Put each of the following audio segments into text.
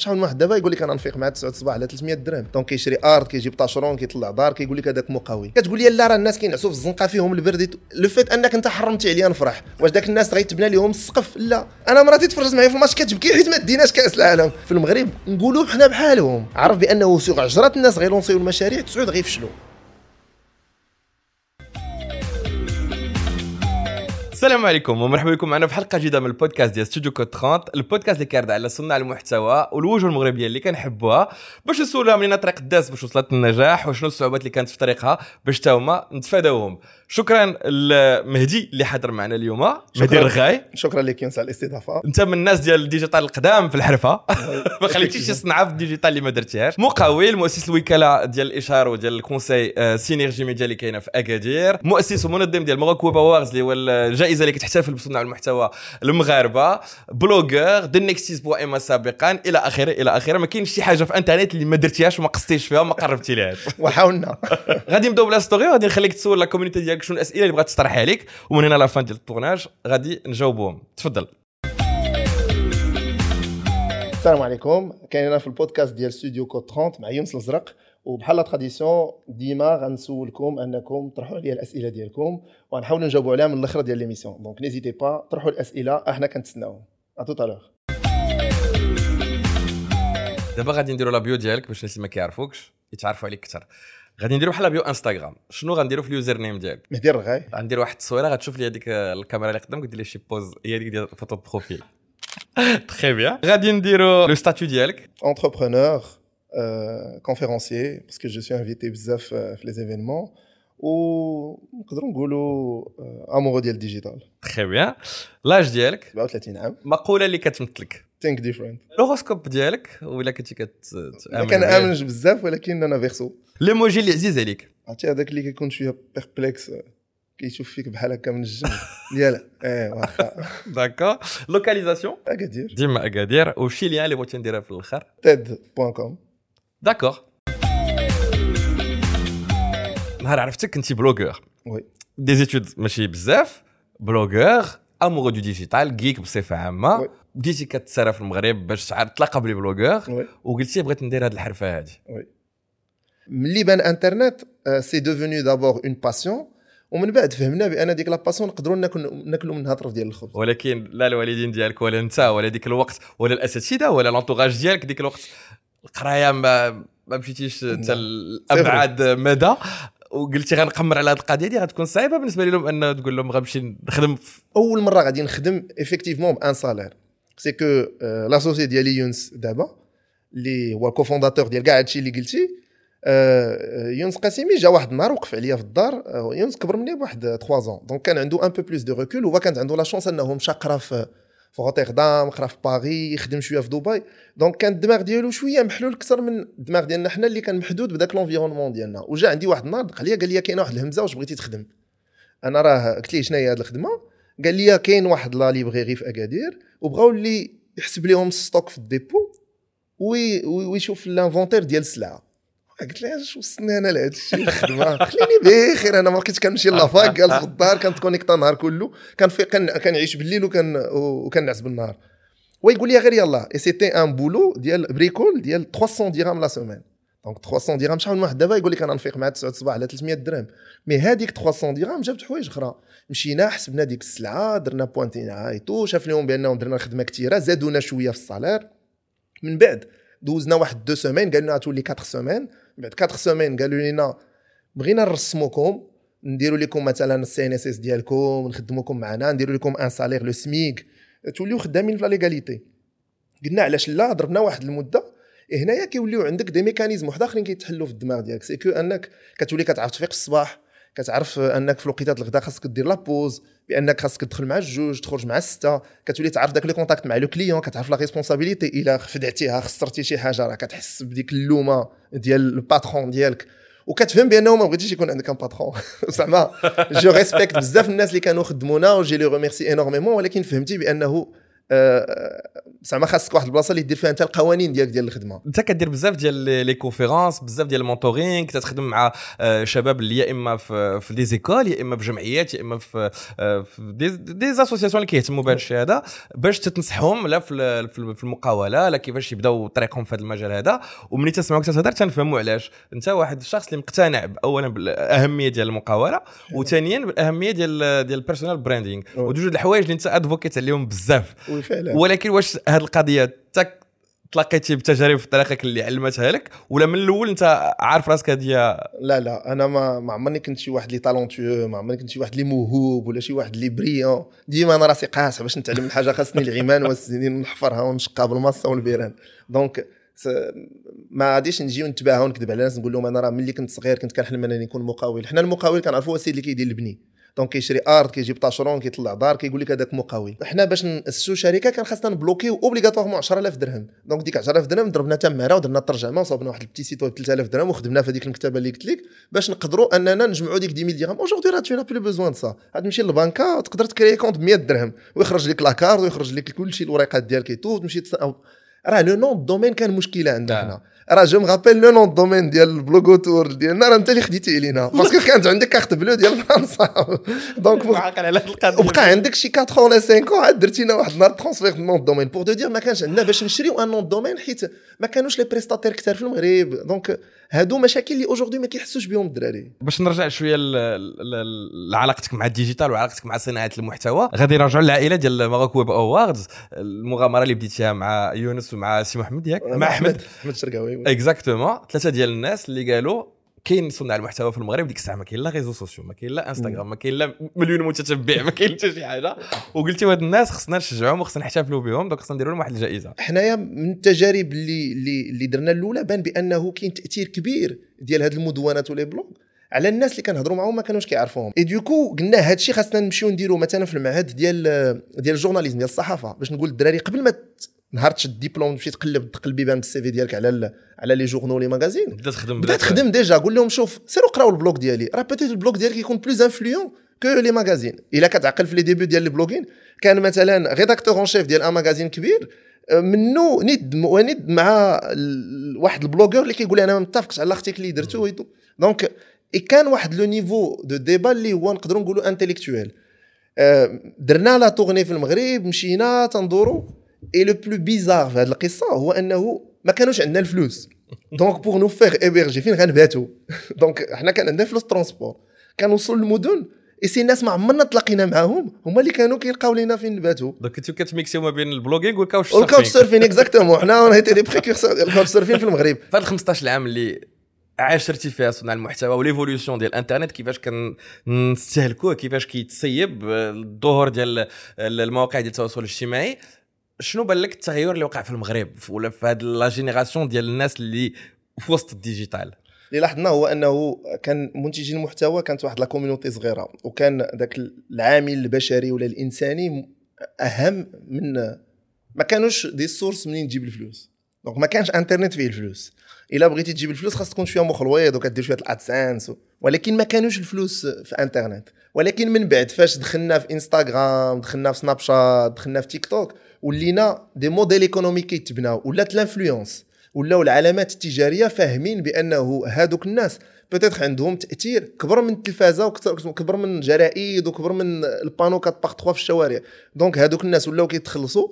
شحال من واحد دابا يقول لك أنا نفيق مع 9 الصباح على 300 درهم. دونك كيشري ارض كيجيب طاشرون كيطلع دار كيقول لك هذاك مقاوي. كتقول لي لا راه الناس كينعسوا في الزنقة فيهم البرد. لو فيت أنك أنت حرمتي عليا نفرح. واش داك الناس غيتبنى لهم السقف؟ لا. أنا مراتي تفرجت معايا في الماتش كتبكي حيت ما ديناش كأس العالم. في المغرب نقولوا حنا بحالهم. عرف بأنه سوق عجرات الناس غيلونسيو المشاريع تسعود غيفشلوا. السلام عليكم ومرحبا بكم معنا في حلقة جديدة من البودكاست ديال ستوديو كود 30 البودكاست اللي كيرد على صناع المحتوى والوجوه المغربية اللي كنحبوها باش نسولها منين طريق داز باش وصلت للنجاح وشنو الصعوبات اللي كانت في طريقها باش تا هما نتفاداوهم. شكرا لمهدي اللي حضر معنا اليوم. مهدي الرغاي. شكرا لك يونس على الاستضافة. أنت من الناس ديال ال digital القدام في الحرفة. ما خليتيش شي صنعه في ال digital اللي ما درتيهاش. مقاول مؤسس الوكالة ديال الاشهار وديال ال conseil آه، Synergie Media اللي كاينة في أكادير. مؤسس ومنظم ديال Morocco Powers اللي هو الجائزة اللي كتحتفل بصناع المحتوى المغاربة. بلوجر دي نيكسيس بو اما سابقا. إلى آخره إلى آخره. ما كاينش شي حاجة في انترنت اللي ما درتيهاش وما قصتيش فيها وما قربتي لهاش. وحاولنا. غادي نبداو بلا ستوري غادي نخليك تسول لا كوميونيتي ديالك شنو الأسئلة اللي بغات تطرح عليك ومن هنا لا فان ديال التورناج غادي نجاوبوهم تفضل. السلام عليكم. كاين أنا في البودكاست ديال ستوديو كود 30 مع يونس الازرق وبحال تراديسيون ديما غنسولكم أنكم طرحوا عليا الأسئلة ديالكم وغنحاولوا نجاوبوا عليها من الأخر ديال l'émission donc n'hésitez pas طرحوا الأسئلة أحنا كنتسناوهم. à tout à l'heure دابا غادي نديروا la bio ديالك باش الناس اللي ما كيعرفوكش يتعرفوا عليك أكثر. غادي نديرو بحال bio انستغرام. شنو غنديرو في ال username ديالك؟ مهدي الرغاي غندير واحد التصويره غتشوف لي هذيك الكاميرا اللي قدامك دير لي شي pose هي ديك ديال photo profil très bien غادي نديرو le statut ديالك. Entrepreneur euh, conférencier parce que je suis invité بزاف euh, في les événements. ونقدروا نقولوا euh, amoureux ديال ال digital très bien l'âge ديالك 37 عام مقولة اللي كتمثلك think different. ال horoscope ديالك ولا كنتي كت ما كنامنش بزاف ولكن أنا verseau l'emoji اللي عزيز عليك. عرفتي هذاك اللي كيكون شوية perplexe كيشوف فيك بحال هكا من الجنب ديال إيه واخا. d'accord localisation أكادير. ديما أكادير. وشي lien اللي بغيتي نديرها في الآخر تيد point com d'accord نهار عرفتك كنتي blogueur oui. des études ماشي بزاف. blogueur amoureux du digital geek بصفة عامة. oui. بديتي كتسارى في المغرب باش تعرف تلاقى ب les blogueurs وقلتي بغيت ندير هذه الحرفة هذه ملي بان انترنت c'est devenu d'abord une passion ومن بعد فهمنا بأن ديك la passion نقدروا ناكلوا ناكلوا منها طرف ديال الخبز. ولكن لا الوالدين ديالك ولا انت ولا ديك الوقت ولا الأساتذة ولا l'entourage ديالك ديك الوقت القراية ما ما مشيتيش حتى لأبعد مدى. وقلتي غنقمر على هذه القضية دي غتكون صعيبة بالنسبة لهم أن تقول لهم غنمشي نخدم. أول مرة غادي نخدم effectivement بان salaire c'est que l'associé ديالي يونس دابا اللي هو ال cofondateur ديال كاع هادشي اللي قلتي آه، يونس قاسمي جا واحد النهار وقف عليا في الدار آه، يونس كبر مني بواحد 3 ans donc كان عنده un peu plus de recul وهو كانت عنده la chance انه مشى قرا في في روتردام قرا في باري يخدم شوية في دبي donc كان الدماغ ديالو شوية محلول أكثر من الدماغ ديالنا حنا اللي كان محدود بداك l'environnement ديالنا وجا عندي واحد النهار دق عليا قال لي كاينة واحد الهمزه واش بغيتي تخدم أنا راه قلت ليه شنو هي هذه الخدمه قال لي كاين واحد la librairie في أكادير وبغاو اللي يحسب لهم ال stock في ال dépôt وي- وي- ويشوف ال inventaire ديال السلعة. قلت له اش وصلني أنا لهذا الشيء؟ الخدمه خليني بخير أنا ما بقيتش كنمشي la fac جالس في الدار كنتكونيكتا النهار كله كان في كان كنعيش بالليل وكان وكننعس بالنهار. ويقول لي غير يلاه et c'était un boulot ديال bricole ديال 300 درهم la semaine donc 300 درهم شحال من واحد. دابا يقول لك أنا نفيق مع 9 الصباح على 300 درهم. mais هذيك 300 درهم جابت حوايج أخرى. مشينا حسبنا ديك السلعة درنا pointينا et tout شاف لهم بانهم درنا خدمة كثيره زادونا شوية في ال salaire. من بعد دوزنا واحد deux semaines قالوا لنا تولي 4 semaines. من بعد 4 semaines قالوا لنا بغينا نرسموكم نديروا لكم مثلا ال CNSS ديالكم نخدموكم معنا نديروا لكم un salaire le SMIG توليو خدامين في la légalité. قلنا علاش لا ضربنا واحد المدة. هنايا كيوليو عندك des mécanismes واحد آخرين كيتحلوا في الدماغ ديالك. c'est que أنك كتولي كتعرف تفيق الصباح كتعرف أنك في الوقيتات الغدا خاصك دير la pause بأنك خاصك تدخل مع الجوج تخرج مع السته كتولي تعرف داك les contacts مع le client كتعرف la responsabilité إلا ضيعتيها خسرتي شي حاجة راه كتحس بديك اللومة ديال ال patron ديالك. وكتفهم بأنه ما بغيتيش يكون عندك un patron زعما je respecte بزاف الناس اللي كانوا خدمونا و je les remercie énormément ولكن فهمتي بأنه زعما خاصك واحد البلاصة اللي دير فيها أنت القوانين ديالك ديال الخدمة. أنت كدير بزاف ديال لي- conférences بزاف ديال ال mentoring تتخدم مع آه، شباب اللي يا إما في des écoles يا إما في جمعيات يا إما في آه، des des associations اللي كيهتموا بهذا الشيء هذا باش تتنصحهم لا في ال- في ال- في المقاولة لا كيفاش يبداو طريقهم في هذا المجال هذا. وملي تسمعوك تتهضر تنفهموا علاش. أنت واحد الشخص اللي مقتنع اولا بالأهمية ديال المقاولة وثانيا بالأهمية ديال ديال ال personal branding. وجوج الحوايج اللي أنت advocate عليهم بزاف. ولكن واش هذه القضية تك تلاقيتي بتجارب في طريقك اللي علمتها لك؟ ولا من الأول أنت عارف راسك هذه لا لا أنا ما ما عمرني كنت شي واحد اللي talentueux ما عمرني كنت شي واحد اللي موهوب ولا شي واحد اللي brillant ديما أنا راسي قاصح باش نتعلم الحاجة خاصني العيام والسنين ونحفرها ونشقها بالمصة والبيران. donc ما غاديش نجي ونتباهى ونكذب على الناس نقول لهم أنا راه ملي كنت صغير كنت كنحلم أنني نكون مقاول. حنا المقاول كنعرفوا هو السيد اللي كيدير البني. donc كيشري ارض كيجيب طاشرون كيطلع دار كيقول لك هذاك مقاول حنا باش ناسسوا شركة كان خاصنا نبلوكيو obligatoirement 10000 درهم. donc ديك 10000 درهم ضربنا تماره ودرنا الترجمة وصابنا واحد ال petit site و ب 3000 درهم وخدمنا في هذيك المكتبة اللي قلت لك باش نقدروا أننا نجمعوا ديك 10 درهم aujourd'hui راه t'as plus besoin ça عاد تمشي للبنكه وتقدر تكري compte ب 100 درهم. ويخرج لك la carte ويخرج لك كل شيء الوريقات ديالك تو تمشي راه le nom domaine كان مشكلة عندنا نعم. حنا. راه je me rappelle le nom domaine ديال ال blog tour ديالنا راه انت اللي خديتي علينا. parce que كانت عندك carte bleue ديال فرنسا. donc وبقى عندك شي 4 ولا 5 عاد درتي لنا واحد النهار transfert nom domaine. pour te dire ما كانش عندنا باش نشريو un nom domaine حيت ما كانوش les prestataires كثار في المغرب. donc هادو مشاكل اللي aujourd'hui ما كيحسوش بهم الدراري. باش نرجع شوية لعلاقتك مع ال digital وعلاقتك مع صناعة المحتوى. غادي نرجعوا للعائلة ديال Maroc Web Awards. المغامرة اللي بديتيها مع يونس ومع سي محمد ياك. مع أحمد. أحمد. الشرقاوي exactement ثلاثة ديال الناس اللي قالوا كاين صناع المحتوى في المغرب ديك الساعة ما كاين لا réseaux sociaux ما كاين لا إنستغرام ما كاين لا مليون متتبع ما كاين حتى شي حاجة. وقلتي هاد الناس خصنا نشجعهم وخصنا نحتفلوا بهم donc خصنا نديروا لهم واحد الجائزة. حنايا من التجارب اللي اللي اللي درنا الأولى بان بأنه كاين تأثير كبير ديال هاد المدونات و les blogs. على الناس اللي كنهضروا معاهم ما كانوش كيعرفوهم. et du coup قلنا هاد الشيء خاصنا نمشيو نديرو مثلا في المعهد ديال ديال ال journalisme ديال الصحافة باش نقول الدراري قبل ما نهار تشد الدبلوم تمشي تقلب تقلب يبان بال CV ديالك على ال- على les journaux les magazines. بدا تخدم بدا تخدم déjà قول لهم شوف سيروا قراو ال blog ديالي. راه peut-être ال blog ديالك يكون plus influent que les magazines إلا كتعقل في les débuts ديال le blogging كان مثلا rédacteur en chef ديال un magazine كبير آه، منه ند وند مع واحد ال blogueur اللي كيقول أنا ما متفقش على ال article اللي درتو ويتو. donc كان واحد le niveau de débat اللي هو نقدروا نقولوا intellectuel درنا la tournée في المغرب مشينا تندوروا et le plus bizarre في هذه القصة هو انه ما كانوش عندنا الفلوس. donc pour nous faire héberger فين غنباتوا donc حنا كان عندنا فلوس transport كنوصلوا للمدن اي سي ناس ما عمرنا تلاقينا معاهم. هما اللي كانوا كيلقاو لينا فين نباتوا donc انتو كتميكسيو ما بين ال blogging وال couch وال couch surfing exactement حنا on était des précurseurs ديال ال couch surfing في المغرب. في هاد 15 عام اللي عاشرتي فيها صناع المحتوى و l'évolution ديال الانترنت كيفاش كنستهلكوه كيفاش كيتسيب آه، الظهور ديال المواقع ديال التواصل الاجتماعي. شنو بان لك التغير اللي وقع في المغرب ولا في هاد la génération ديال الناس اللي في وسط ال digital؟ اللي لاحظنا هو أنه كان منتجين المحتوى كانت واحد la community صغيرة وكان ذاك العامل البشري ولا الإنساني أهم من ما كانوش des sources منين تجيب الفلوس. donc ما كانش انترنت فيه الفلوس. إلا بغيتي تجيب الفلوس خاص تكون شوية مخلويض وكدير شوية ال AdSense ولكن ما كانوش الفلوس في انترنت ولكن من بعد فاش دخلنا في انستغرام دخلنا في سناب شات دخلنا في تيك توك ولينا des modèles économiques كيتبناو ولات l'influence ولاو العلامات التجارية فاهمين بأنه هادوك الناس. peut-être عندهم تأثير كبر من التلفازة وكثر كبر من الجرائد وكبر من ال panneaux 4 par 3 في الشوارع. donc هادوك الناس ولاو كيتخلصوا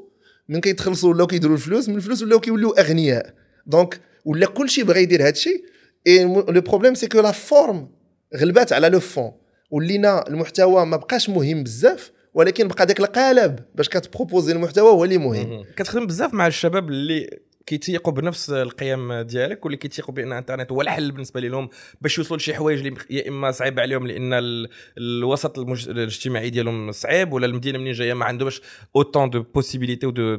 من كيتخلصوا ولاو كيديروا الفلوس من الفلوس ولاو كيوليو أغنياء. donc ولا كلشي بغى يدير هادشي. et le problème c'est que la forme غلبات على le fond ولينا المحتوى ما بقاش مهم بزاف. ولكن بقى داك القالب باش كتبروبوزي المحتوى هو اللي مهم. كتخدم بزاف مع الشباب اللي كيتيقوا بنفس القيم ديالك واللي كيتيقوا بأن الإنترنت هو الحل بالنسبة لهم باش يوصلوا لشي حوايج اللي يا إما صعيب عليهم لأن ال- الوسط المج... الاجتماعي ديالهم صعيب ولا المدينة منين جاية ما عندهمش autant de possibilités و de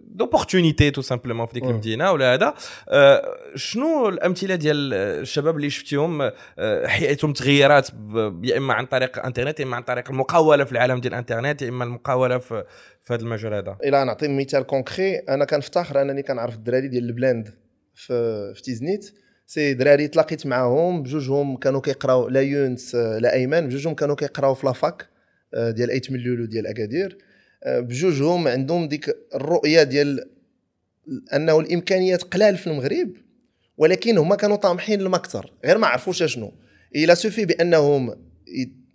d'opportunités tout simplement في ديك. المدينة ولا هذا آه، شنو الأمثلة ديال الشباب اللي شفتيهم آه، حياتهم تغيرات ب- يا إما عن طريق الإنترنت يا إما عن طريق المقاولة في العالم ديال الإنترنت يا إما المقاولة في في هذا المجال هذا. إلى نعطي مثال concret أنا كنفتخر أنني كنعرف الدراري ديال البلاند في في تيزنيت. c'est دراري تلاقيت معاهم بجوجهم كانوا كيقراو لا يونس لا أيمن بجوجهم كانوا كيقراو في la fac آه، ديال أيت ملول ديال أكادير. آه، بجوجهم عندهم ديك الرؤية ديال أنه الإمكانيات قلال في المغرب ولكن هما كانوا طامحين لمكثر غير ما عرفوش شنو. إلى سوفي بأنهم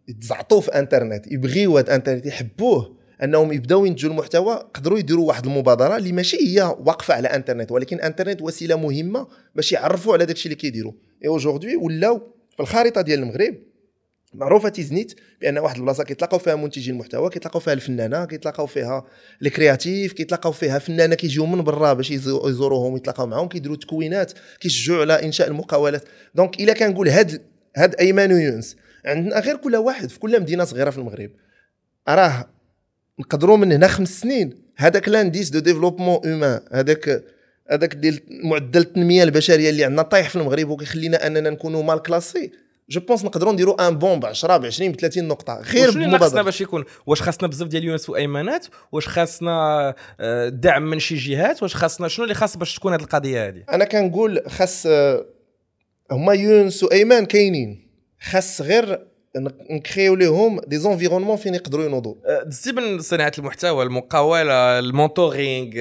يتزعطوا في إنترنت يبغيو هذا الانترنت يحبوه. أنهم يبداو ينتجوا المحتوى قدروا يديروا واحد المبادرة اللي ماشي هي واقفة على إنترنت ولكن إنترنت وسيلة مهمة باش يعرفوا على داكشي اللي كيديروا. et aujourd'hui ولاو في الخريطة ديال المغرب معروفة تيزنيت بأن واحد البلاصة كيتلاقاو فيها منتجين المحتوى كيتلاقاو فيها الفنانة كيتلاقاو فيها ال créatifs كيتلاقاو فيها فنانة كيجيو من برا باش يزوروهم ويتلاقاو معاهم كيديروا تكوينات كيشجعوا على إنشاء المقاولات. donc إلا كنقول هاد هاد ايمن ويونس عندنا غير كل واحد في كل مدينة صغيرة في المغرب راه نقدروا من هنا خمس سنين. هذاك l'indice de développement humain هذاك هذاك ديال معدل التنمية البشرية اللي عندنا طايح في المغرب وكيخلينا أننا نكونوا mal classés. je pense نقدروا نديروا un bond ب 10 ب 20 ب 30 نقطه غير شنو خاصنا باش يكون؟ واش خاصنا بزاف ديال يونس وايمنات واش خاصنا آه، دعم من شي جهات؟ واش خاصنا شنو اللي خاص باش تكون هذه القضية هذه أنا كنقول خاص آه، هما يونس وايمن كاينين. خاص غير نكريو لهم des environnements فين يقدروا ينوضوا. دزتي من صناعة المحتوى المقاولة ال mentoring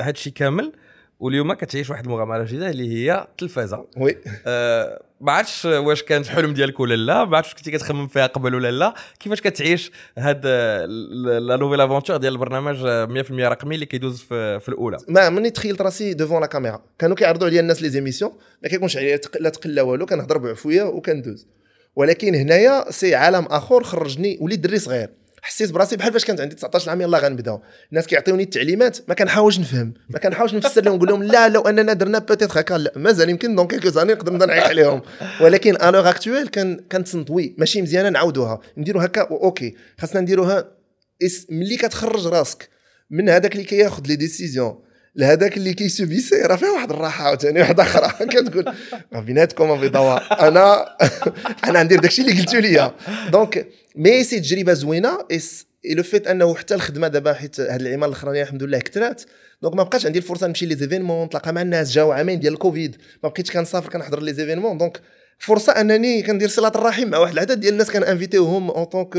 هادشي كامل. واليوم كتعيش واحد المغامرة جديدة اللي هي التلفازه oui. أه ما عرفتش واش كانت حلم ديالك ولا لا ما عرفتش كنتي كتخمم فيها قبل ولا لا. كيفاش كتعيش هاد la nouvelle aventure ديال البرنامج 100% رقمي اللي كيدوز في, في الأولى؟ ما مني تخيلت راسي devant la caméra كانوا كيعرضوا عليا الناس les émissions ما كيكونش عليا لا تقل لا والو كنهضر بعفوية وكندوز. ولكن هنايا c'est عالم آخر خرجني وليت دري صغير حسيت براسي بحال فاش كانت عندي 19 عام يلاه غنبداو. الناس كيعطيوني التعليمات ما كنحاولش نفهم. ما كنحاولش نفسر لهم نقول لهم لا لو أننا درنا peut-être هكا لا. مازال يمكن dans quelques années نقدر نبدا نعيق عليهم. ولكن à l'heure actuelle كان كنتصنت oui ماشي مزيانة نعاودوها. نديروا هكا OK خاصنا نديروها ملي كتخرج راسك. من هذاك اللي كياخذ les décisions لهذاك اللي كيسوبيسي راه فيها واحد الراحة عاوتاني واحدة أخرى كتقول بيناتكم في ضواء أنا أنا ندير داكشي اللي قلتوا لي donc mais c'est تجربه زوينة et le fait أنه حتى الخدمة دابا حيت هذه العمال الاخرانيه الحمد لله كثرات donc ما بقاش عندي الفرصة نمشي les événements نتلاقى مع الناس جاو عامين ديال الكوفيد. ما بقيتش كنسافر كنحضر les événements donc فرصة أنني كندير صلة الرحم مع واحد العدد ديال الناس كنانفيتيوهم en tant que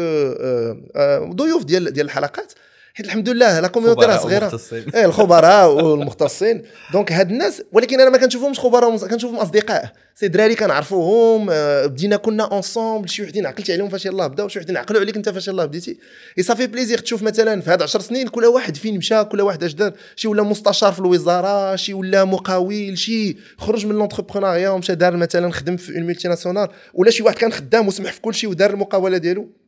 ضيوف ديال ديال الحلقات. حيت الحمد لله la community راه صغيرة. إيه الخبراء والمختصين. donc هاد الناس ولكن أنا ما كنشوفهمش خبراء كنشوفهم أصدقاء. c'est دراري كنعرفوهم آه، بدينا كنا ensemble شي وحدين عقلتي عليهم فاش يلاه بداو شي وحدين عقلوا عليك انت فاش يلاه بديتي. اي ça fait plaisir تشوف مثلا في هاد 10 سنين كل واحد فين مشى كل واحد اش دار. شي ولا مستشار في الوزارة شي ولا مقاول شي خرج من l'entrepreneuriat ومشى دار مثلا خدم في une multinationale ولا شي واحد كان خدام وسمح في كل شيء ودار المقاولة ديالو.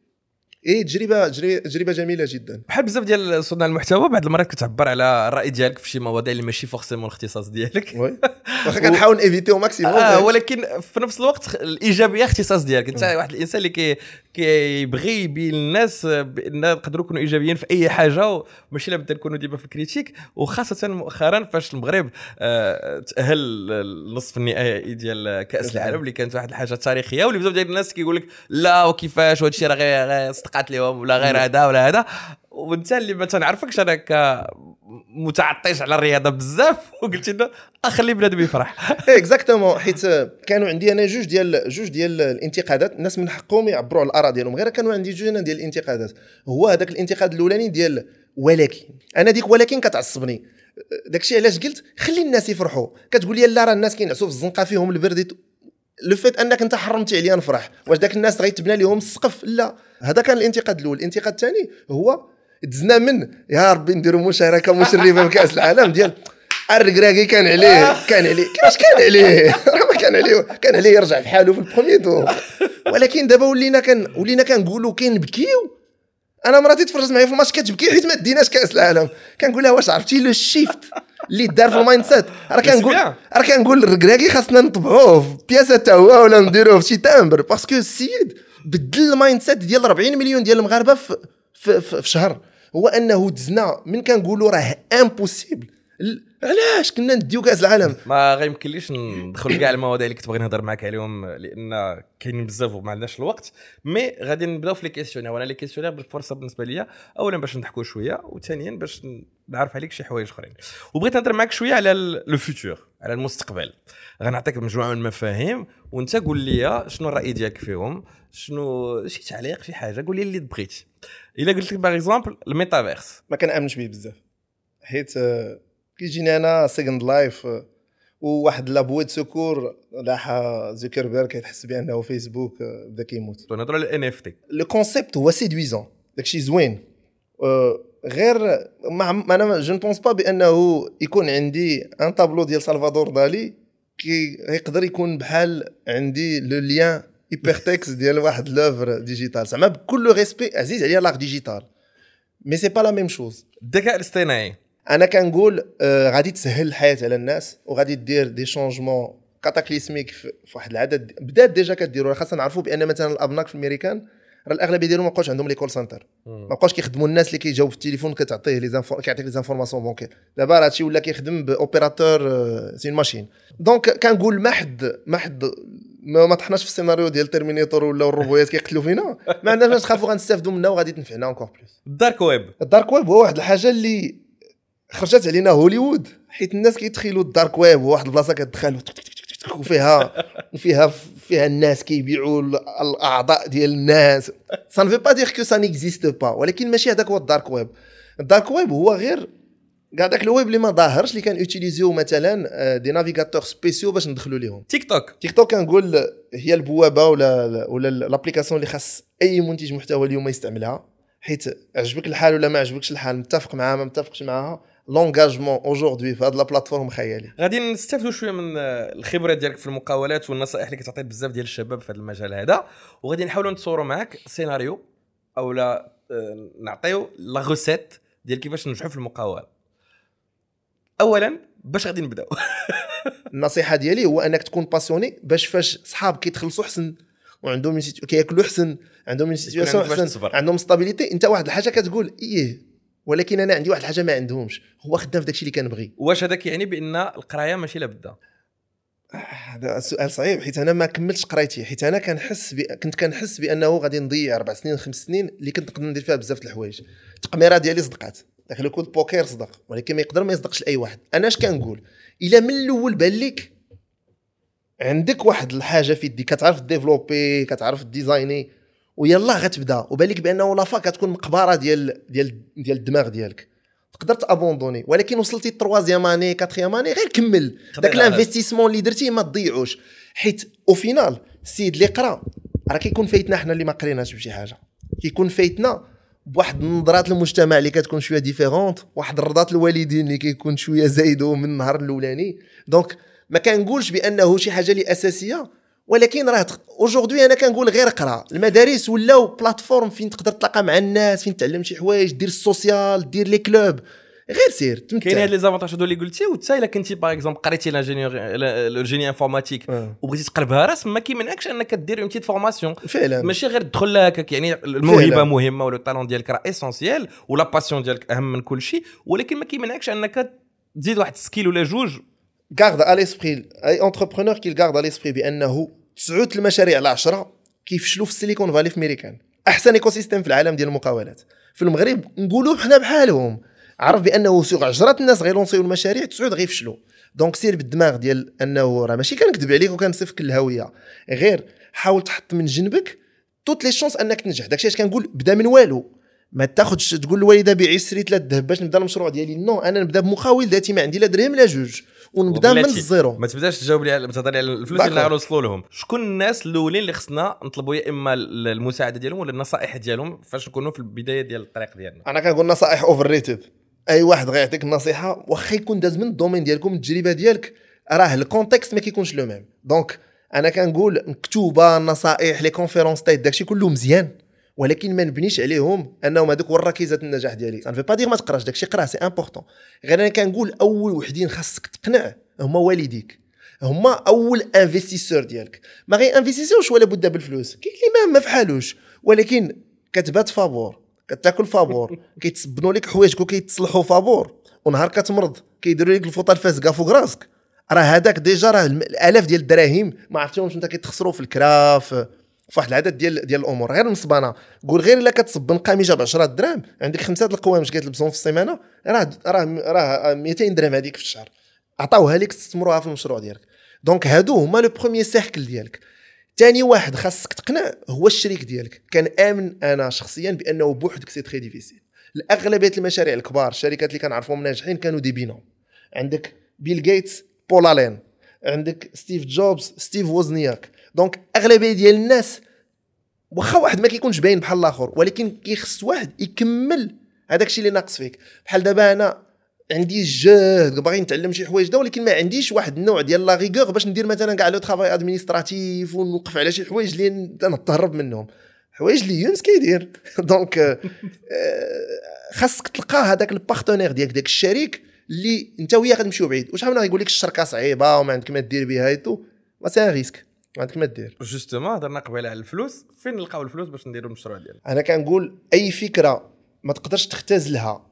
إيه تجربه تجربه جميلة جدا. بحال بزاف ديال صناع المحتوى بعض المرات كتعبر على الراي ديالك في شي مواضيع اللي ماشي forcément الاختصاص ديالك. واخا كنحاول éviter au maximum آه ولكن في نفس الوقت الإيجابية اختصاص ديالك. أنت واحد الإنسان اللي كي كيبغي يبين للناس بأن نقدروا نكونوا إيجابيين في أي حاجة وماشي لابد نكونوا ديما في ال critique. وخاصة مؤخرا فاش المغرب آه تأهل النصف النهائي ديال كأس العالم. اللي كانت واحد الحاجة تاريخية واللي بزاف ديال الناس كيقول لك لا وكيفاش وهذا الشيء راه غير صدقات لهم ولا غير هذا ولا هذا. وانت اللي ما تنعرفكش أنا متعطيش على الرياضة بزاف. وقلت لنا اخلي بنادم يفرح. exactement حيت كانوا عندي أنا جوج ديال جوج ديال الانتقادات. الناس من حقهم يعبروا على الاراء ديالهم. غير كانوا عندي جوج ديال الانتقادات. هو هذاك الانتقاد الأولاني ديال ولكن. أنا ديك ولكن كتعصبني. داكشي علاش قلت؟ خلي الناس يفرحوا. كتقول لي لا راه الناس كينعسوا في الزنقة فيهم البرد لو فيت انك انت حرمتي عليا نفرح واش داك الناس غيتبنى لهم السقف؟ لا. هذا كان الانتقاد الأول. الانتقاد الثاني هو دزنا من يا ربي نديروا مشاركة مشرفة في كأس العالم ديال الركراكي كان عليه كان عليه. كيفاش كان عليه؟ راه ما كان عليه. كان عليه يرجع في حاله في ال premier tour ولكن دابا ولينا كان ولينا كنقولوا كنبكيو أنا مراتي تفرجت معايا في الماتش كتبكي حيت ما ديناش كأس العالم. كنقول لها واش عرفتي le shift؟ اللي دار في ال mindset راه كنقول راه كنقول الركراكي خاصنا نطبعوه في بياسة تا هو ولا نديروه في شي timbre parce que السيد بدل ال mindset ديال 40 مليون ديال المغاربة في في, في, في شهر. هو أنه دزنا. من كنقولوا راه impossible علاش كنا نديو كاس العالم؟ ما غيمكنليش ندخل كاع المواضيع اللي كنت باغي نهضر معاك عليهم لأن كاينين بزاف وما عندناش الوقت. mais غادي نبداو في les questionnaires وأنا les questionnaires بالفرصة بالنسبة ليا. اولا باش نضحكوا شوية وثانيا باش نعرف عليك شي حوايج أخرين. وبغيت نهضر معاك شوية على le futur على المستقبل. غنعطيك مجموعة من المفاهيم وأنت قول لي شنو الرأي ديالك فيهم؟ شنو شي تعليق شي حاجة؟ قول لي اللي بغيت. إلا قلت لك par exemple ال metaverse ما كنأمنش به بزاف. حيت آه، كيجيني un Second Life وواحد la bouée de secours لاح زوكربيرغ كيتحس بأنه فيسبوك بدا كيموت. نهضروا على ال NFT le concept هو séduisant داكشي زوين. آه، غير ما أنا je ne pense pas بأنه يكون عندي un tableau ديال سلفادور دالي كي يقدر يكون بحال عندي le lien hypertexte ديال واحد l'œuvre digitale زعما بكل respect عزيز عليا l'art digital mais c'est pas la même chose الذكاء الاصطناعي أنا كنقول آه غادي تسهل الحياة على الناس وغادي دير des changements cataclysmiques في واحد العدد. بدات déjà كديروا خاصنا نعرفوا بأن مثلا الأبناك في الأمريكان راه الأغلبية ديالهم ما بقاوش عندهم les call centers ما بقاوش كيخدموا الناس اللي كيجاوب في التليفون كتعطيه les infos كيعطيك les informations bancaires. دابا راه هادشي ولا كيخدم ب opérateur c'est machine donc كنقول ما حد ما حد ما, ما طحناش في السيناريو ديال تيرمينيتور ولا الروبويات كيقتلوا فينا. ما عندناش ما تخافوا غنستافدوا منها وغادي تنفعنا encore plus ال dark web. ال dark web هو واحد الحاجة اللي خرجت علينا هوليوود حيت الناس كيتخيلوا ال dark web واحد البلاصة كتدخل وفيها وفيها فيها الناس كيبيعوا ال- الأعضاء ديال الناس. ça ne veut pas dire que ça n'existe pas ولكن ماشي هذاك هو ال dark web. ال dark web هو غير كاع داك الويب اللي ما ظاهرش اللي كان يوتيليزيو مثلا آه، des navigateurs spéciaux باش ندخلوا ليهم. تيك توك تيك توك كنقول هي البوابة ولا ولا l'application اللي خاص أي منتج محتوى اليوم يستعملها حيت عجبك الحال ولا ما عجبكش الحال متفق معاها ما متفقش معاها l'engagement aujourd'hui في هذه la plateforme خيالي غادي نستافدوا شوية من آه، الخبره ديالك في المقاولات والنصائح اللي كتعطي بزاف ديال الشباب في هذا المجال هذا وغادي نحاولوا نتصوروا معك سيناريو أو لا آه، نعطيو la recette ديال كيفاش ننجحوا في المقاولة اولا باش غادي نبداو النصيحة ديالي هو أنك تكون passionné باش فاش صحاب كيتخلصوا حسن وعندهم. كياكلوا حسن عندهم باش حسن. عندهم stabilité انت واحد الحاجة كتقول إيه ولكن أنا عندي واحد الحاجة ما عندهمش. هو خدام في داكشي اللي كنبغي. واش هذاك يعني بأن القراية ماشي لابد هذا السؤال صعيب حيت أنا ما كملتش قرايتي. حيت أنا كنحس ب... كنت كنحس بأنه غادي نضيع أربع سنين خمس سنين اللي كنت نقدر ندير فيها بزاف د الحوايج. التقميرة ديالي صدقات. داك le coup de poker صدق ولكن ما يقدر ما يصدقش لأي واحد. أنا اش كنقول؟ إلا من الأول بان لك عندك واحد الحاجة في يديك. كتعرف ديفلوبي كتعرف ديزايني ويلا غتبدا. وبان لك بانه la fac كتكون مقبره ديال ديال ديال الدماغ ديالك. تقدر تابوندوني. ولكن وصلتي troisième année quatrième année غير كمل. داك. ال investissement اللي درتيه ما تضيعوش. حيت au final السيد اللي قرا راه كيكون فايتنا حنا اللي ما قريناش بشي حاجة. كيكون فايتنا بواحد النظرات المجتمع اللي كتكون شوية différente واحد الرضات الوالدين اللي كيكون شوية زايدو من النهار الأولاني. donc ما كنقولش بأنه شي حاجة اللي أساسية ولكن راه aujourd'hui أنا كنقول غير قرا. المدارس ولاو plateformes فين تقدر تلاقى مع الناس فين تعلم شي حوايج دير ال social دير les clubs غير سير تمتع. كاين هاد les avantages هادو اللي قلتي؟ وتا إلا كنتي par exemple قريتي l'ingénieur ال génie informatique. وبغيتي تقلبها راس ما كيمنعكش إنك دير une petite formation فعلا. ماشي غير تدخل لها هكاك يعني الموهبة فعلا. مهمة ولا ال talent ديالك راه essentiel و la passion ديالك أهم من كل شيء ولكن ما كيمنعكش إنك تزيد واحد skill ولا جوج غارد ا ليسبري اي entrepreneur كي garde à l'esprit بأنه تسعود المشاريع على 10 كيفشلوا في السيليكون فالي في ميريكان أحسن écosystème في العالم ديال المقاولات. في المغرب نقولوا حنا بحالهم. عرف بأنه سوق عشرة الناس غيلونسيو المشاريع تسعود غيفشلوا donc سير بالدماغ ديال أنه راه ماشي كنكذب عليك وكنصفك الهوية. غير حاول تحط من جنبك toutes les chances أنك تنجح. داكشي اش كنقول بدا من والو. ما تاخذش تقول للوالدة بيعي السرتلة الذهب باش نبدا المشروع ديالي. non أنا نبدا بمقاول ذاتي ما عندي لا درهم لا جوج. ونبدأ من. الزيرو. ما تبدأش تجاوب لي على تهضر لي على الفلوس. اللي غنوصلوا لهم. شكون الناس الأولين اللي خصنا نطلبوا يا إما المساعدة ديالهم ولا النصائح ديالهم فاش نكونوا في البداية ديال الطريق ديالنا؟ أنا كنقول نصائح overrated أي واحد غيعطيك النصيحه واخا يكون داز من ال domaine ديالكم التجربة ديالك راه ال contexte ما كيكونش le même donc أنا كنقول الكتوبة النصائح les conférences TED داكشي كله مزيان. ولكن ما نبنيش عليهم أنهم هذوك هو الركيزة النجاح ديالي. faut pas dire ما تقراش داكشي قرا c'est important غير أنا كنقول أول وحدين خاصك تقنع هما والديك. هما أول investisseur ديالك. ما غي investiss يوش ولا بد بالفلوس. كاين اللي ما فحالوش. ولكن كتبات فابور كتاكل فابور كيتسبنوا لك حوايجك وكيتصلحوا فابور ونهار كتمرض كيديروا لك الفوطه الفازقه فوق راسك. راه هذاك déjà راه الألاف ديال الدراهم ما عرفتيهمش أنت كيتخسروا في الكرا في في واحد العدد ديال ديال الأمور. غير نصبانة. قول غير إلا كتصبن قميجة ب 10 دراهم عندك خمسة د القوامج كتلبسهم في السيمانة؟ راه راه راه 200 درهم هذيك في الشهر. عطاوها لك تستثمروها في المشروع ديالك. donc هادو هما le premier cercle ديالك. ثاني واحد خاصك تقنع هو الشريك ديالك. كنامن أنا شخصيا بأنه بوحدك c'est très difficile الأغلبية المشاريع الكبار الشركات اللي كنعرفهم ناجحين كانوا des binômes عندك بيل جيتس بول الين عندك ستيف جوبز ستيف ووزنياك donc أغلبية ديال الناس واخا واحد ما كيكونش باين بحال الآخر ولكن كيخص واحد يكمل هذاك الشيء اللي ناقص فيك. بحال دابا أنا عندي الجهد باغي نتعلم شي حوايج دا ولكن ما عنديش واحد النوع ديال la rigueur باش ندير مثلا كاع le travail administratif ونوقف على شي حوايج اللي نتهرب منهم. حوايج اللي يونس كيدير. donc آه، خاصك تلقى هذاك ال partenaire ديالك داك الشريك اللي انت وياه غتمشيو بعيد. وشحال من يقول لك الشركة صعيبة وما عندك ما دير بها et tout mais c'est risque عندك ما دير. justement هضرنا قبيلة على الفلوس. فين نلقاو الفلوس باش نديروا المشروع ديالنا؟ أنا كنقول أي فكرة ما تقدرش تختزلها.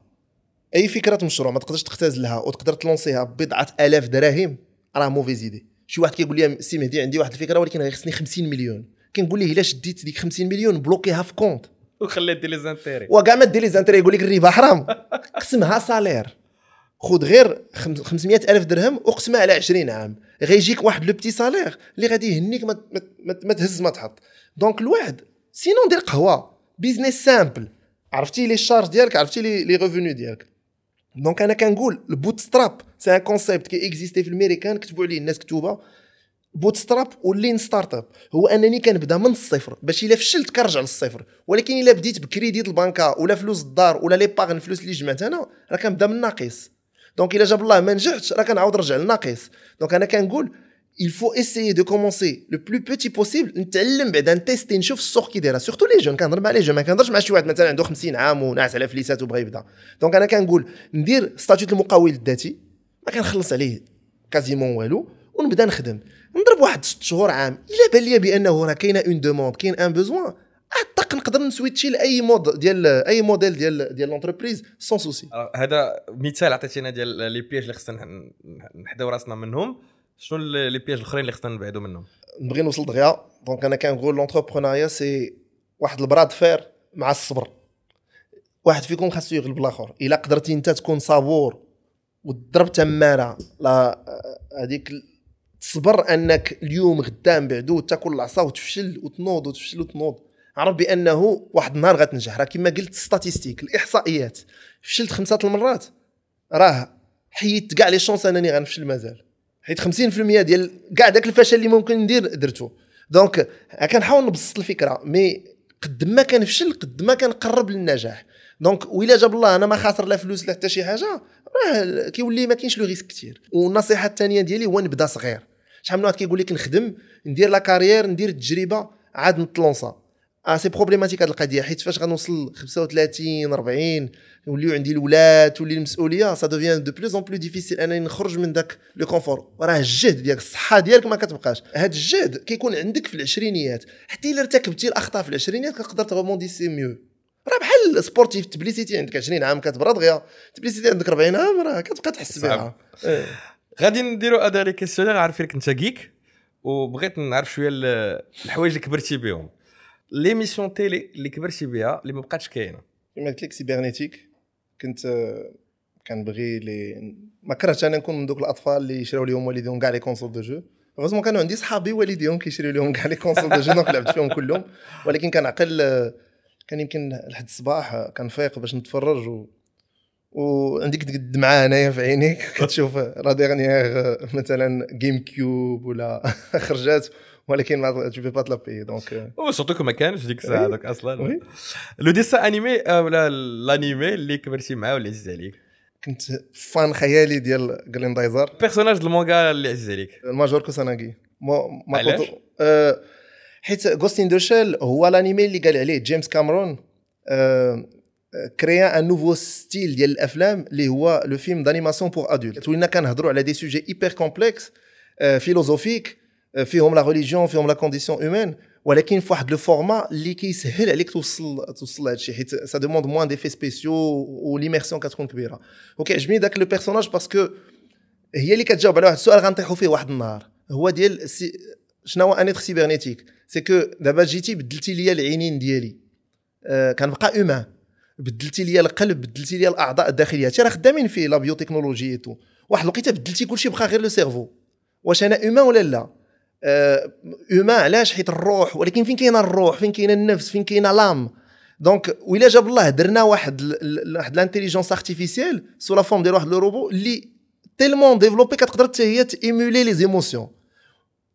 أي فكرة مشروع ما تقدرش تختزلها وتقدر ت lanc يها ببضعه آلاف دراهم راه mauvaise idée. شي واحد كيقول لي سي مهدي عندي واحد الفكرة ولكن غيخصني 50 مليون. كنقول ليه إلا شديت ديك 50 مليون bloqu يها في compte وخلي دير les intérêts. وكاع ما دير les intérêts يقول لك الربا حرام. قسمها salaire. خذ غير 500 ألف درهم وقسمها على 20 عام. غيجيك واحد le petit salaire اللي غادي يهنيك ما, ما, تهز ما تحط. donc الواحد sinon دير قهوة. business simple عرفتي les charges ديالك؟ عرفتي les les revenus ديالك؟ donc أنا كنقول ال bootstrap c'est un concept qui existait في الميريكان كتبوا عليه الناس كتوبة. bootstrap و ال lean startup هو أنني كنبدأ من الصفر. باش إلا فشلت كنرجع للصفر. ولكن إلا بديت بكريديت البنكة ولا فلوس الدار ولا les épargnes الفلوس اللي جمعت أنا راه كنبدأ من الناقص donc الا جاب الله ما نجحتش راه كنعاود نرجع للناقص donc أنا كنقول il faut essayer de commencer le plus petit possible نتعلم بعدا ن test ي نشوف السوق كي دايره surtout les jeunes كنهضر مع les jeunes ما كنهضرش مع شي واحد مثلا عنده 50 عام وناعس على فليسات وبغى يبدا donc أنا كنقول ندير statut المقاول الذاتي ما كنخلص عليه quasiment والو ونبدا نخدم نضرب واحد ست شهور عام الا بان لي بانه راه كاينة une demande كاين un besoin عطاق نقدر ن switch ي لأي mode ديال أي موديل ديال ديال l'entreprise سون ça aussi هذا مثال عطيتينا ديال les pièges اللي خصنا نح- نحداو راسنا منهم. شنو les pièges الأخرين اللي خصنا نبعدوا منهم؟ نبغي نوصل دغيا. donc أنا كنقول l'entrepreneuriat c'est واحد ال bras de fer مع الصبر. واحد فيكم خاصو يغلب الآخر. إلا قدرتي أنت تكون صبور وتضرب تمارة. لا هذيك تصبر أنك اليوم غدام بعدو تاكل العصا وتفشل وتنوض وتفشل وتنوض. عرف بأنه واحد النهار غتنجح. راه كما قلت statistiques الإحصائيات. فشلت خمسة المرات. راه حيدت كاع les chances أنني غنفشل مازال. حيت 50% ديال كاع داك الفشل اللي ممكن ندير درته donc كنحاول نبسط الفكرة mais قد ما كنفشل قد ما كنقرب للنجاح. donc وإلا جاب الله أنا ما خاسر لا فلوس لا حتى شي حاجة راه كيولي ما كاينش le risque كثير والنصيحة الثانية ديالي هو نبدا صغير. شحال من واحد كيقول لك نخدم ندير la carrière ندير التجربة عاد نت lanc ا آه c'est problématique هذه القضية حيت فاش غنوصل 35 40 يوليو عندي الاولاد تولي المسؤولية ça devient de plus en plus difficile أنني نخرج من داك le confort راه الجهد ديالك الصحة ديالك ما كتبقاش. هاد الجهد كيكون عندك في العشرينيات. حتى إلا ارتكبتي الأخطاء في العشرينيات كتقدر ت rebondiss ي mieux راه بحال sportif ت bless يتي عندك 20 عام كتبرا دغيا. ت bless يتي عندك 40 عام راه كتبقى تحس. بها. إيه. غادي نديروا un questionnaire عارفينك أنت geek وبغيت نعرف شوية ال- الحوايج اللي كبرتي بهم. les émissions télé اللي كبرتي بها اللي ما بقاتش كاينة كما قلت لك سيبرنيتيك كنت آه، كنبغي لي ما كرهتش أنا نكون من دوك الأطفال اللي يشريو لهم والديهم كاع les consoles de jeux heureusement كانوا عندي صحابي والديهم كيشريو لهم كاع les consoles de jeux donc لعبت فيهم كلهم. ولكن كنعقل آه، كان يمكن لحد الصباح آه، كنفيق باش نتفرج و وعندك ديك الدمعه هنايا في عينيك. كتشوف la dernière مثلا جيم كيوب ولا خرجات. ولكن mais tu peux pas te la payer donc و surtout ما كانش ديك الساعة oui. هذاك أصلا oui. le dessin animé آه، ولا ال animé اللي كبرتي معاه واللي عزيز عليك كنت fan خيالي ديال جريندايزر personnage د المونغا اللي عزيز عليك الماجور كوساناغي ما ما علاش؟ كنت- آه، حيت Ghost in the Shell هو الانيمي اللي قال عليه جيمس كامرون آه، créa un nouveau style ديال الافلام اللي هو le film d'animation pour adultes ولينا كنهضروا على des sujets hyper complexes philosophiques آه، فيهم la religion فيهم la condition humaine ولكن في واحد le format اللي كيسهل عليك توصل توصل لهذا الشيء حيت ça demande moins d'effets spéciaux و l'immersion كتكون كبيره وكيعجبني داك le personnage parce que هي اللي كتجاوب على واحد السؤال غنطيحوا فيه واحد النهار هو ديال السي... شنو هو un être cybernétique c'est que دابا جيتي بدلتي ليا العينين ديالي آه كنبقى humain بدلتي ليا القلب بدلتي ليا الاعضاء الداخليه هادشي راه خدامين فيه la biotechnologie tout واحد الوقيته بدلتي كلشي بقى غير le cerveau واش أنا humain ولا لا humain علاش؟ حيت الروح. ولكن فين كاينة الروح؟ فين كاينة النفس؟ فين كاينة l'âme donc وإلا جاب الله درنا واحد واحد l'intelligence artificielle sous la forme ديال واحد le robot اللي tellement développé كتقدر حتى هي ت émuler les émotions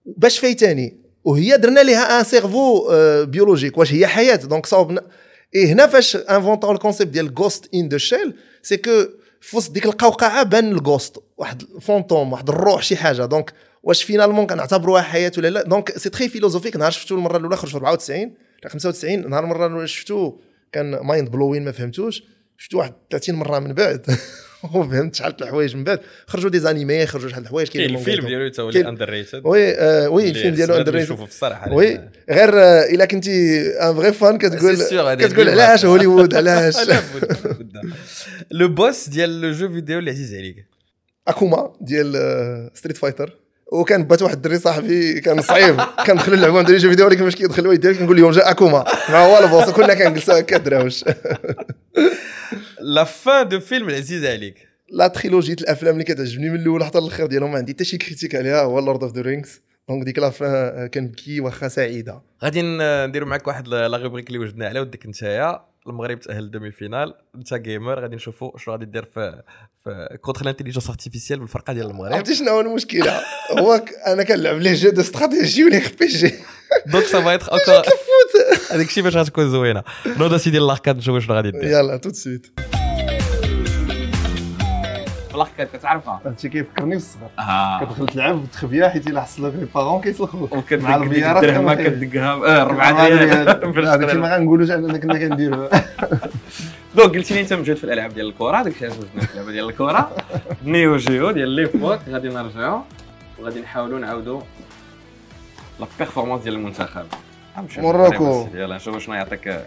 باش فايتاني؟ وهي درنا ليها un cerveau biologique واش هي حياة؟ donc صاوبنا اي هنا فاش invent او ال concept ديال Ghost in the Shell c'est que في وسط ديك القوقعة بان ال ghost واحد ال fantôme واحد الروح شي حاجة. donc واش finalement كنعتبروها حياه ولا لا. donc c'est très philosophique نهار شفتو المرة الأولى خرج في 94 لا 95 نهار المرة الأولى شفتو كان mind blowing ما فهمتوش. شفتو واحد 30 مرة من بعد. وفهمت شحال الحوايج من بعد. خرجوا des animés خرجوا شحال الحوايج كاين الفيلم. ديالو تا هو underrated oui آه oui الفيلم ديالو under نشوفه في الصراحة oui غير آه، إلا كنتي un vrai fan كتقول كتقول علاش. هوليوود علاش؟ لو بوس ديال le jeu vidéo اللي عزيز عليك Akuma ديال Street Fighter وكان بات واحد الدري صاحبي كان صعيب. كندخلوا نلعبوا نديروا jeu vidéo ولكن فاش كيدخل الوالد ديالي كنقول لهم جا Akuma. ما هو ال boss كلنا كنجلسوا هكا دراوش. la fin de film العزيز عليك la trilogie الافلام اللي كتعجبني من الأول حتى الآخر ديالهم ما عندي حتى شي critique عليها هو Lord of the Rings donc ديك la fin كنبكي واخا سعيدة. غادي نديروا معك واحد la rubrique اللي وجدنا عليها وديك نتايا. المغرب تأهل لل demi-finale انت gamer غادي نشوفوا شنو غادي دير في في contre ال intelligence artificielle بالفرقة ديال المغرب. عرفتي شنو هو المشكلة؟ هو أنا كنلعب les jeux de stratégie و les RPG donc ça va être encore هذاك الشيء باش غتكون زوينة. نوض سيدي ال arcade نشوفوا شنو غادي دير. يلا tout de suite ال arcade كتعرفها. هادشي كيفكرني بالصغر آه. كتدخل تلعب وتخبيها حيت إلا حصلك les parents كيسلخوك مع البيارات الدرهمه كتدقها آه 4 ديال هذاك ما غنقولوش أننا كنا كنديرو donc قلت لي أنت موجود في الألعاب ديال الكره داك الشيء عجبني في اللعبه ديال الكره Neo Geo ديال les foot. غادي نرجعوا وغادي نحاولوا نعاودوا la performance ديال المنتخب. Morocco. يلا نشوفوا شنو يعطيك.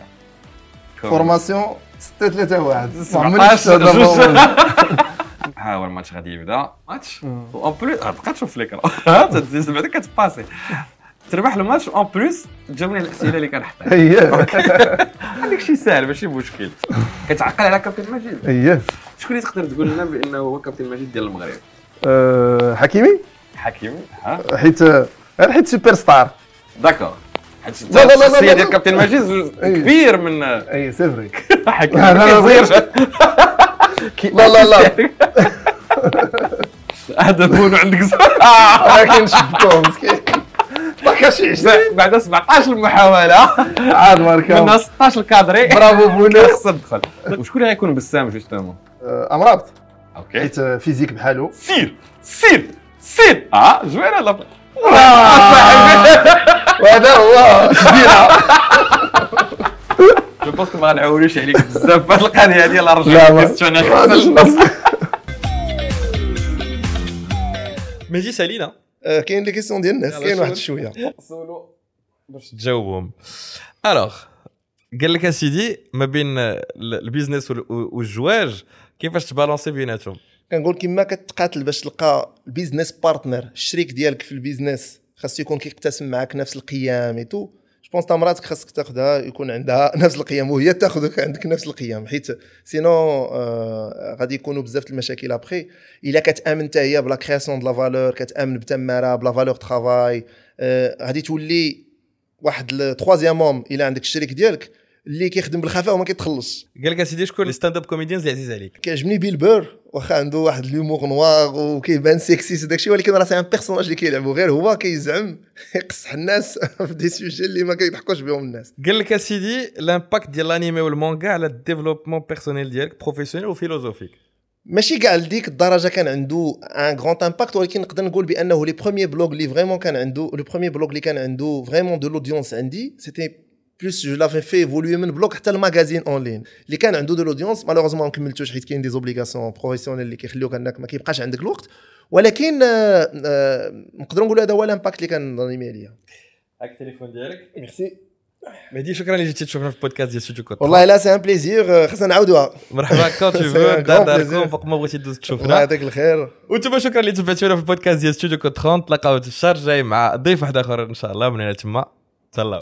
formation 6 3 1 17 جوج. ها هو الماتش غادي يبدا. ماتش؟ en plus تبقى تشوف l'écran تدز بعدا كتباسي تربح الماتش en plus تجاوبني على الأسئلة اللي كنحطها أييه. هذاك شي ساهل ماشي مشكل. كتعقل على كابتن مجيد أييه. شكون اللي تقدر تقول لنا بأنه هو كابتن مجيد ديال المغرب؟ أه، حكيمي؟ حكيمي ها. حيت غير حيت superstar d'accord. حيت لا، لا، لا، لا، الشخصيه. ديال كابتن مجيد. كبير من et c'est vrai حكيمي ما. لا لا لا. بونو عندك ولكن شفتو مسكين. طاح شي 20 بعد 17 محاوله عاد منها ماركا 16 كادري برافو بونا خصها تدخل وشكون اللي غيكون بسام جوستومون؟ أه، أمراض. أوكي. حيت أه، فيزيك بحالو. سير. سير. سير. آه زوينه لا. وهذا هو. جو بونس ما غنعولوش عليك بزاف. في هذه القضية الرجل ما- كيستونا مهدي سالينا أه، كاين les questions ديال الناس كاين واحد. شوية. سولو. باش تجاوبهم. Alors قال لك اسيدي ما بين ال- ال business وال- والزواج كيفاش ت balancer بيناتهم؟ كنقول كما كتقاتل باش تلقى ال business partner الشريك ديالك في ال business خاصو يكون كيقتسم معك نفس القيم et tout je pense مراتك خاصك تاخذها يكون عندها نفس القيم وهي تاخذك عندك نفس القيم حيت sinon آه غادي يكونوا بزاف المشاكل ابخي إلا كتأمن حتى هي ب la création de la valeur كتأمن بتمارة ب la valeur travail آه غادي تولي واحد ال troisième إلا عندك الشريك ديالك. اللي كيخدم بالخفاء وما كيتخلصش قال لك أسيدي شكون؟ les stand-up comedians اللي عزيز عليك. كيعجبني Bill Burr واخا عنده واحد l'humour noir وكيبان سيكسي داكشي ولكن راه c'est un personnage اللي كيلعبو غير هو كيزعم يقصح الناس في des sujets اللي ما كيضحكوش بهم الناس. قال لك أسيدي ال impact ديال الانمي والمانجا على ال développement personnel ديالك professionnel و philosophique ماشي كاع لديك الدرجة كان عنده un grand impact ولكن نقدر نقول بأنه les premiers blogs اللي vraiment كان عنده le premier blog اللي كان عنده vraiment de l'audience عندي c'était plus je l'avais fait évoluer من blog حتى ال magazine en ligne اللي كان عنده de l'audience malheureusement ما كملتوش حيت كاين des obligations professionnelles اللي كيخليوك انك ما كيبقاش عندك الوقت ولكن آه، آه، نقدروا نقولوا هذا هو ال impact اللي كان ضريمي عليا هاك التليفون ديالك ميرسي مهدي شكرا اللي جيتي تشوفنا في البودكاست ديال ستوديو كوت والله لا c'est un plaisir خاصنا نعاودوها مرحبا quand tu veux دار داركم. فوق ما بغيتي دوز الله تشوفنا يعطيك الخير وأنتم شكرا اللي تبعتونا في البودكاست ديال ستوديو كوت 30 تلاقاو الشهر الجاي مع ضيف واحد اخر ان شاء الله من هنا تما تهلاو